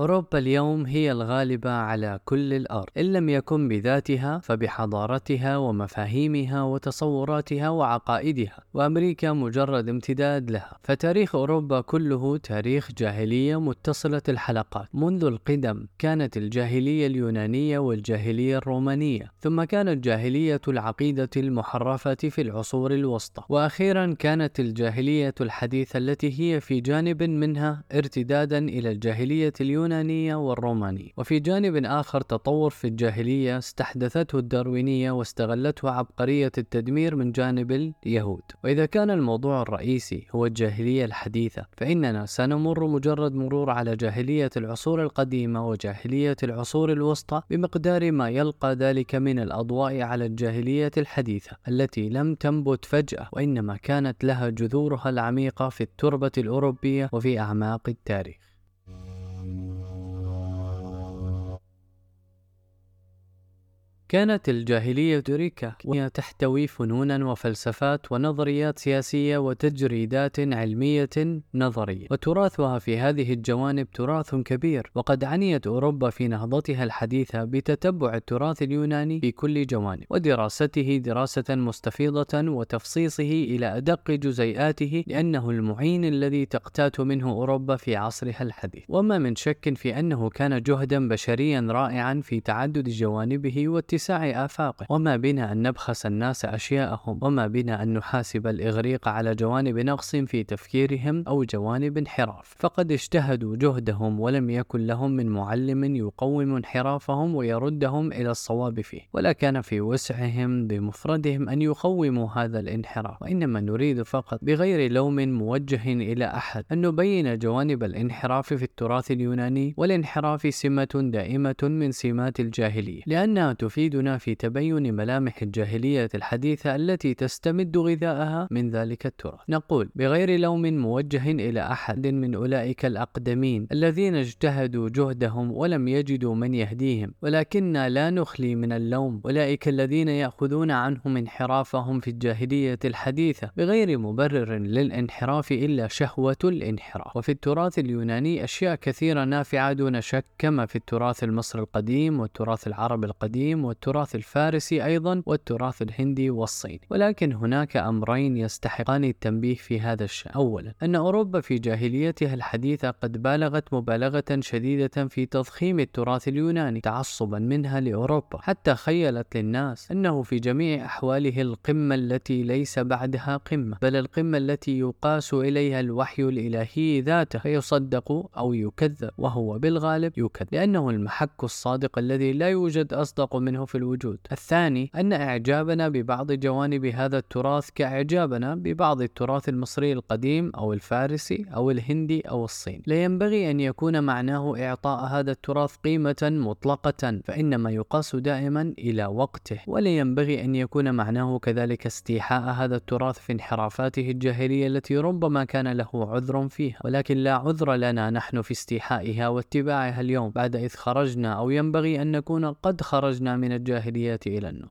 أوروبا اليوم هي الغالبة على كل الأرض. إن لم يكن بذاتها فبحضارتها ومفاهيمها وتصوراتها وعقائدها وأمريكا مجرد امتداد لها. فتاريخ أوروبا كله تاريخ جاهلية متصلة الحلقات. منذ القدم كانت الجاهلية اليونانية والجاهلية الرومانية ثم كانت جاهلية العقيدة المحرفة في العصور الوسطى. وأخيرا كانت الجاهلية الحديثة التي هي في جانب منها ارتدادا إلى الجاهلية اليونانية. اليونانية والرومانية. وفي جانب آخر تطور في الجاهلية استحدثته الداروينية واستغلته عبقرية التدمير من جانب اليهود. وإذا كان الموضوع الرئيسي هو الجاهلية الحديثة فإننا سنمر مجرد مرور على جاهلية العصور القديمة وجاهلية العصور الوسطى بمقدار ما يلقى ذلك من الأضواء على الجاهلية الحديثة التي لم تنبت فجأة وإنما كانت لها جذورها العميقة في التربة الأوروبية وفي أعماق التاريخ. كانت الجاهلية ريكا وهي تحتوي فنونا وفلسفات ونظريات سياسية وتجريدات علمية نظرية. وتراثها في هذه الجوانب تراث كبير وقد عنيت أوروبا في نهضتها الحديثة بتتبع التراث اليوناني في كل جوانب ودراسته دراسة مستفيضة وتفصيصه إلى أدق جزيئاته لأنه المعين الذي تقتات منه أوروبا في عصرها الحديث. وما من شك في أنه كان جهدا بشريا رائعا في تعدد جوانبه واتساعه اتساع آفاقه. وما بنا أن نبخس الناس أشياءهم. وما بنا أن نحاسب الإغريق على جوانب نقص في تفكيرهم أو جوانب انحراف. فقد اجتهدوا جهدهم ولم يكن لهم من معلم يقوم انحرافهم ويردهم إلى الصواب فيه. ولا كان في وسعهم بمفردهم أن يقوموا هذا الانحراف. وإنما نريد فقط بغير لوم موجه إلى أحد أن نبين جوانب الانحراف في التراث اليوناني. والانحراف سمة دائمة من سمات الجاهلية. لأنها تفيد تفيدنا في تبين ملامح الجاهلية الحديثة التي تستمد غذاءها من ذلك التراث. نقول بغير لوم موجه إلى أحد من أولئك الأقدمين الذين اجتهدوا جهدهم ولم يجدوا من يهديهم، ولكننا لا نخلي من اللوم أولئك الذين يأخذون عنهم انحرافهم في الجاهلية الحديثة بغير مبرر للانحراف إلا شهوة الانحراف. وفي التراث اليوناني أشياء كثيرة نافعة دون شك كما في التراث المصري القديم والتراث العربي القديم والتراث الفارسي أيضا والتراث الهندي والصيني. ولكن هناك أمرين يستحقان التنبيه في هذا الشأن. أولا أن أوروبا في جاهليتها الحديثة قد بالغت مبالغة شديدة في تضخيم التراث اليوناني تعصبا منها لأوروبا. حتى خيلت للناس أنه في جميع أحواله القمة التي ليس بعدها قمة بل القمة التي يقاس إليها الوحي الإلهي ذاته فيصدق أو يكذب وهو بالغالب يكذب لأنه المحك الصادق الذي لا يوجد أصدق منه في الوجود. الثاني أن إعجابنا ببعض جوانب هذا التراث كإعجابنا ببعض التراث المصري القديم أو الفارسي أو الهندي أو الصيني لا ينبغي أن يكون معناه إعطاء هذا التراث قيمة مطلقة فإنما يقاس دائما إلى وقته. ولا ينبغي أن يكون معناه كذلك استيحاء هذا التراث في انحرافاته الجاهلية التي ربما كان له عذر فيها. ولكن لا عذر لنا نحن في استيحائها واتباعها اليوم. بعد إذ خرجنا أو ينبغي أن نكون قد خرجنا من الجاهلية إلى النور.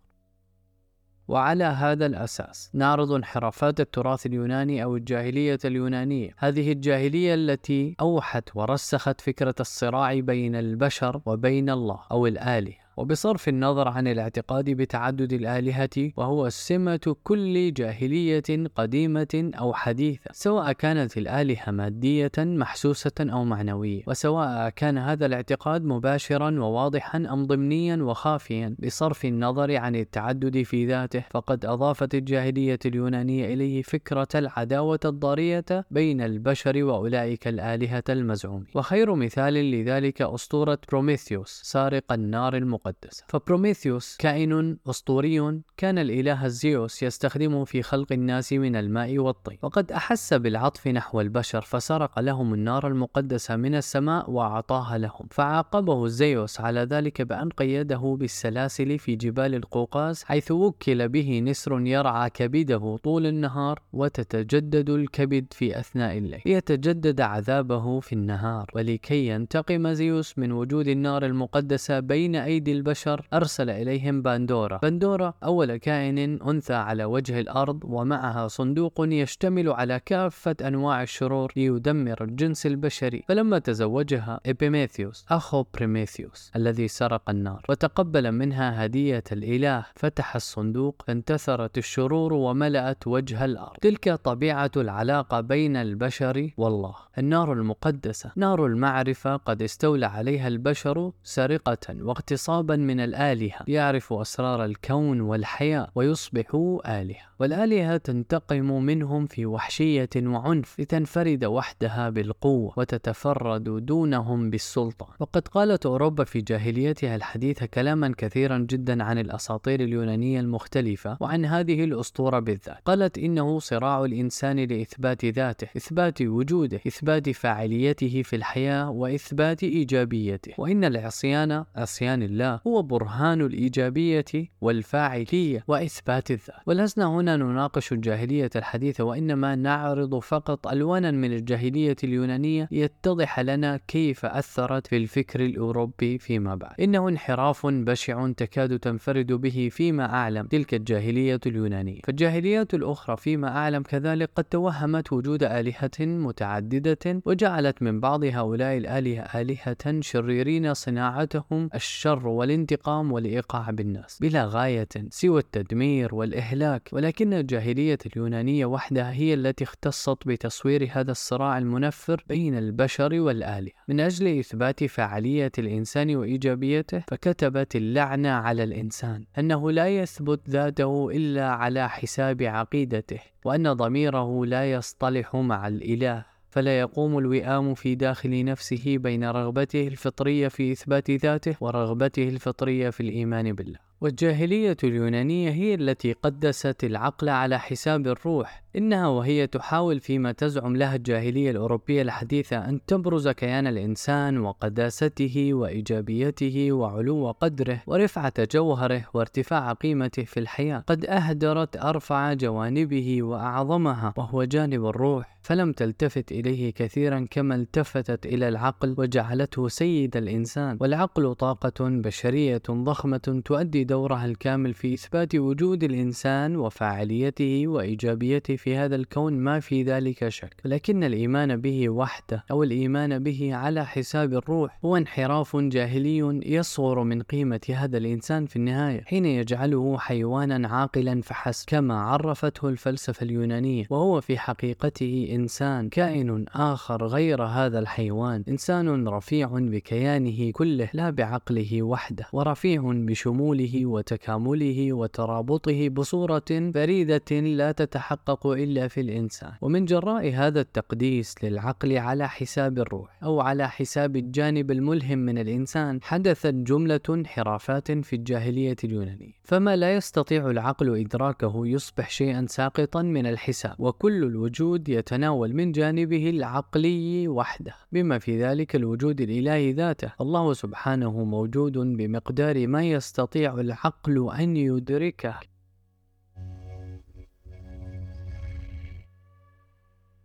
وعلى هذا الأساس نعرض انحرافات التراث اليوناني أو الجاهلية اليونانية. هذه الجاهلية التي أوحت ورسخت فكرة الصراع بين البشر وبين الله أو الآلهة. وبصرف النظر عن الاعتقاد بتعدد الآلهة وهو سمة كل جاهلية قديمة أو حديثة سواء كانت الآلهة مادية محسوسة أو معنوية وسواء كان هذا الاعتقاد مباشرا وواضحا أم ضمنيا وخافيا. بصرف النظر عن التعدد في ذاته فقد أضافت الجاهلية اليونانية إليه فكرة العداوة الضارية بين البشر وأولئك الآلهة المزعومين. وخير مثال لذلك أسطورة بروميثيوس سارق النار المقدسة. المقدسة. فبروميثيوس كائن أسطوري كان الإله زيوس يستخدمه في خلق الناس من الماء والطين. وقد أحس بالعطف نحو البشر فسرق لهم النار المقدسة من السماء وأعطاها لهم. فعاقبه زيوس على ذلك بأن قيده بالسلاسل في جبال القوقاز حيث وكل به نسر يرعى كبده طول النهار وتتجدد الكبد في أثناء الليل. ليتجدد عذابه في النهار ولكي ينتقم زيوس من وجود النار المقدسة بين أيدي البشر أرسل إليهم باندورا. باندورا أول كائن أنثى على وجه الأرض ومعها صندوق يشتمل على كافة أنواع الشرور ليدمر الجنس البشري. فلما تزوجها إبيميثيوس أخو بريميثيوس الذي سرق النار وتقبل منها هدية الإله فتح الصندوق فانتثرت الشرور وملأت وجه الأرض. تلك طبيعة العلاقة بين البشر والله النار المقدسة. نار المعرفة قد استولى عليها البشر سرقة واغتصابا. من الآلهة يعرف أسرار الكون والحياة ويصبح آلهة. والآلهة تنتقم منهم في وحشية وعنف لتنفرد وحدها بالقوة وتتفرد دونهم بالسلطة وقد قالت أوروبا في جاهليتها الحديثة كلاما كثيرا جدا عن الأساطير اليونانية المختلفة وعن هذه الأسطورة بالذات. قالت إنه صراع الإنسان لإثبات ذاته إثبات وجوده إثبات فاعليته في الحياة وإثبات إيجابيته. وإن العصيان عصيان الله هو برهان الإيجابية والفاعلية وإثبات الذات. ولسنا هنا نناقش الجاهلية الحديثة وإنما نعرض فقط ألوانا من الجاهلية اليونانية ليتضح لنا كيف أثرت في الفكر الأوروبي فيما بعد. إنه انحراف بشع تكاد تنفرد به فيما أعلم تلك الجاهلية اليونانية. فالجاهليات الأخرى فيما أعلم كذلك قد توهمت وجود آلهة متعددة وجعلت من بعض هؤلاء الآلهة آلهة شريرين صناعتهم الشر والانتقام والإيقاع بالناس بلا غاية سوى التدمير والإهلاك. ولكن الجاهلية اليونانية وحدها هي التي اختصت بتصوير هذا الصراع المنفر بين البشر والآلهة. من أجل إثبات فعالية الإنسان وإيجابيته فكتبت اللعنة على الإنسان أنه لا يثبت ذاته إلا على حساب عقيدته وأن ضميره لا يصطلح مع الإله. فلا يقوم الوئام في داخل نفسه بين رغبته الفطرية في إثبات ذاته ورغبته الفطرية في الإيمان بالله. والجاهلية اليونانية هي التي قدست العقل على حساب الروح إنها وهي تحاول فيما تزعم لها الجاهلية الأوروبية الحديثة أن تبرز كيان الإنسان وقداسته وإيجابيته وعلو قدره ورفعة جوهره وارتفاع قيمته في الحياة. قد أهدرت أرفع جوانبه وأعظمها وهو جانب الروح فلم تلتفت إليه كثيرا كما التفتت إلى العقل وجعلته سيد الإنسان. والعقل طاقة بشرية ضخمة تؤدي دورها الكامل في إثبات وجود الإنسان وفاعليته وإيجابيته في هذا الكون ما في ذلك شك لكن الإيمان به وحده أو الإيمان به على حساب الروح هو انحراف جاهلي يصغر من قيمة هذا الإنسان في النهاية حين يجعله حيوانا عاقلا فحسب كما عرفته الفلسفة اليونانية وهو في حقيقته إنسان كائن آخر غير هذا الحيوان إنسان رفيع بكيانه كله لا بعقله وحده ورفيع بشموله وتكامله وترابطه بصورة فريدة لا تتحقق إلا في الإنسان. ومن جراء هذا التقديس للعقل على حساب الروح أو على حساب الجانب الملهم من الإنسان حدثت جملة انحرافات في الجاهلية اليونانية. فما لا يستطيع العقل إدراكه يصبح شيئا ساقطا من الحساب وكل الوجود يتناول من جانبه العقلي وحده. بما في ذلك الوجود الإلهي ذاته الله سبحانه موجود بمقدار ما يستطيع العقل أن يدركه.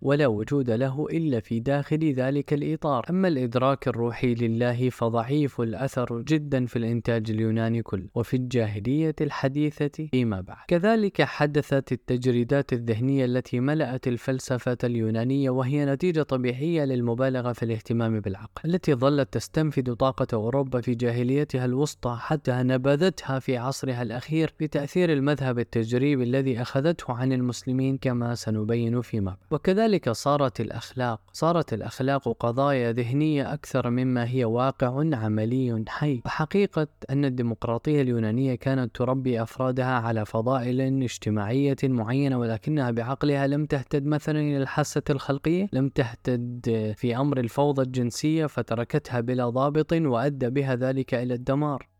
ولا وجود له إلا في داخل ذلك الإطار. أما الإدراك الروحي لله فضعيف الأثر جدا في الإنتاج اليوناني كله وفي الجاهلية الحديثة فيما بعد. كذلك حدثت التجريدات الذهنية التي ملأت الفلسفة اليونانية وهي نتيجة طبيعية للمبالغة في الاهتمام بالعقل التي ظلت تستنفذ طاقة أوروبا في جاهليتها الوسطى حتى نبذتها في عصرها الأخير بتأثير المذهب التجريبي الذي أخذته عن المسلمين كما سنبين فيما بعد. وكذلك لذلك صارت الأخلاق صارت الأخلاق قضايا ذهنية أكثر مما هي واقع عملي حي. وحقيقة أن الديمقراطية اليونانية كانت تربي أفرادها على فضائل اجتماعية معينة ولكنها بعقلها لم تهتد مثلا إلى الحاسة الخلقية لم تهتد في أمر الفوضى الجنسية فتركتها بلا ضابط وأدى بها ذلك إلى الدمار.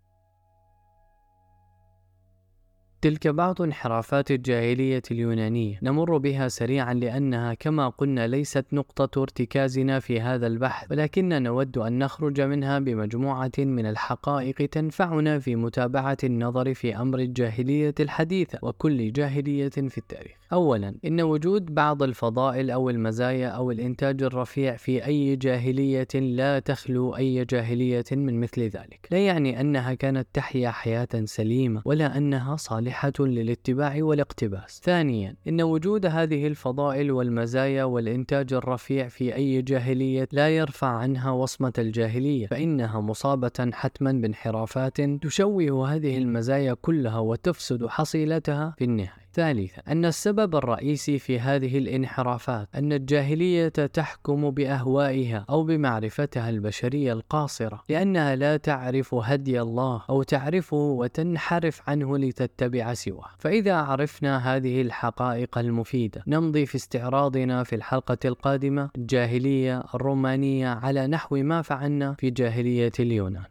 تلك بعض انحرافات الجاهلية اليونانية نمر بها سريعا لأنها كما قلنا ليست نقطة ارتكازنا في هذا البحث ولكننا نود أن نخرج منها بمجموعة من الحقائق تنفعنا في متابعة النظر في أمر الجاهلية الحديثة وكل جاهلية في التاريخ. أولا إن وجود بعض الفضائل أو المزايا أو الإنتاج الرفيع في أي جاهلية لا تخلو أي جاهلية من مثل ذلك. لا يعني أنها كانت تحيا حياة سليمة ولا أنها صالحة للاتباع والاقتباس. ثانيا إن وجود هذه الفضائل والمزايا والإنتاج الرفيع في أي جاهلية لا يرفع عنها وصمة الجاهلية فإنها مصابة حتما بانحرافات تشوه هذه المزايا كلها وتفسد حصيلتها في النهاية. ثالثا أن السبب الرئيسي في هذه الانحرافات أن الجاهلية تحكم بأهوائها أو بمعرفتها البشرية القاصرة لأنها لا تعرف هدي الله أو تعرفه وتنحرف عنه لتتبع سواه. فإذا عرفنا هذه الحقائق المفيدة نمضي في استعراضنا في الحلقة القادمة الجاهلية الرومانية على نحو ما فعلنا في جاهلية اليونان.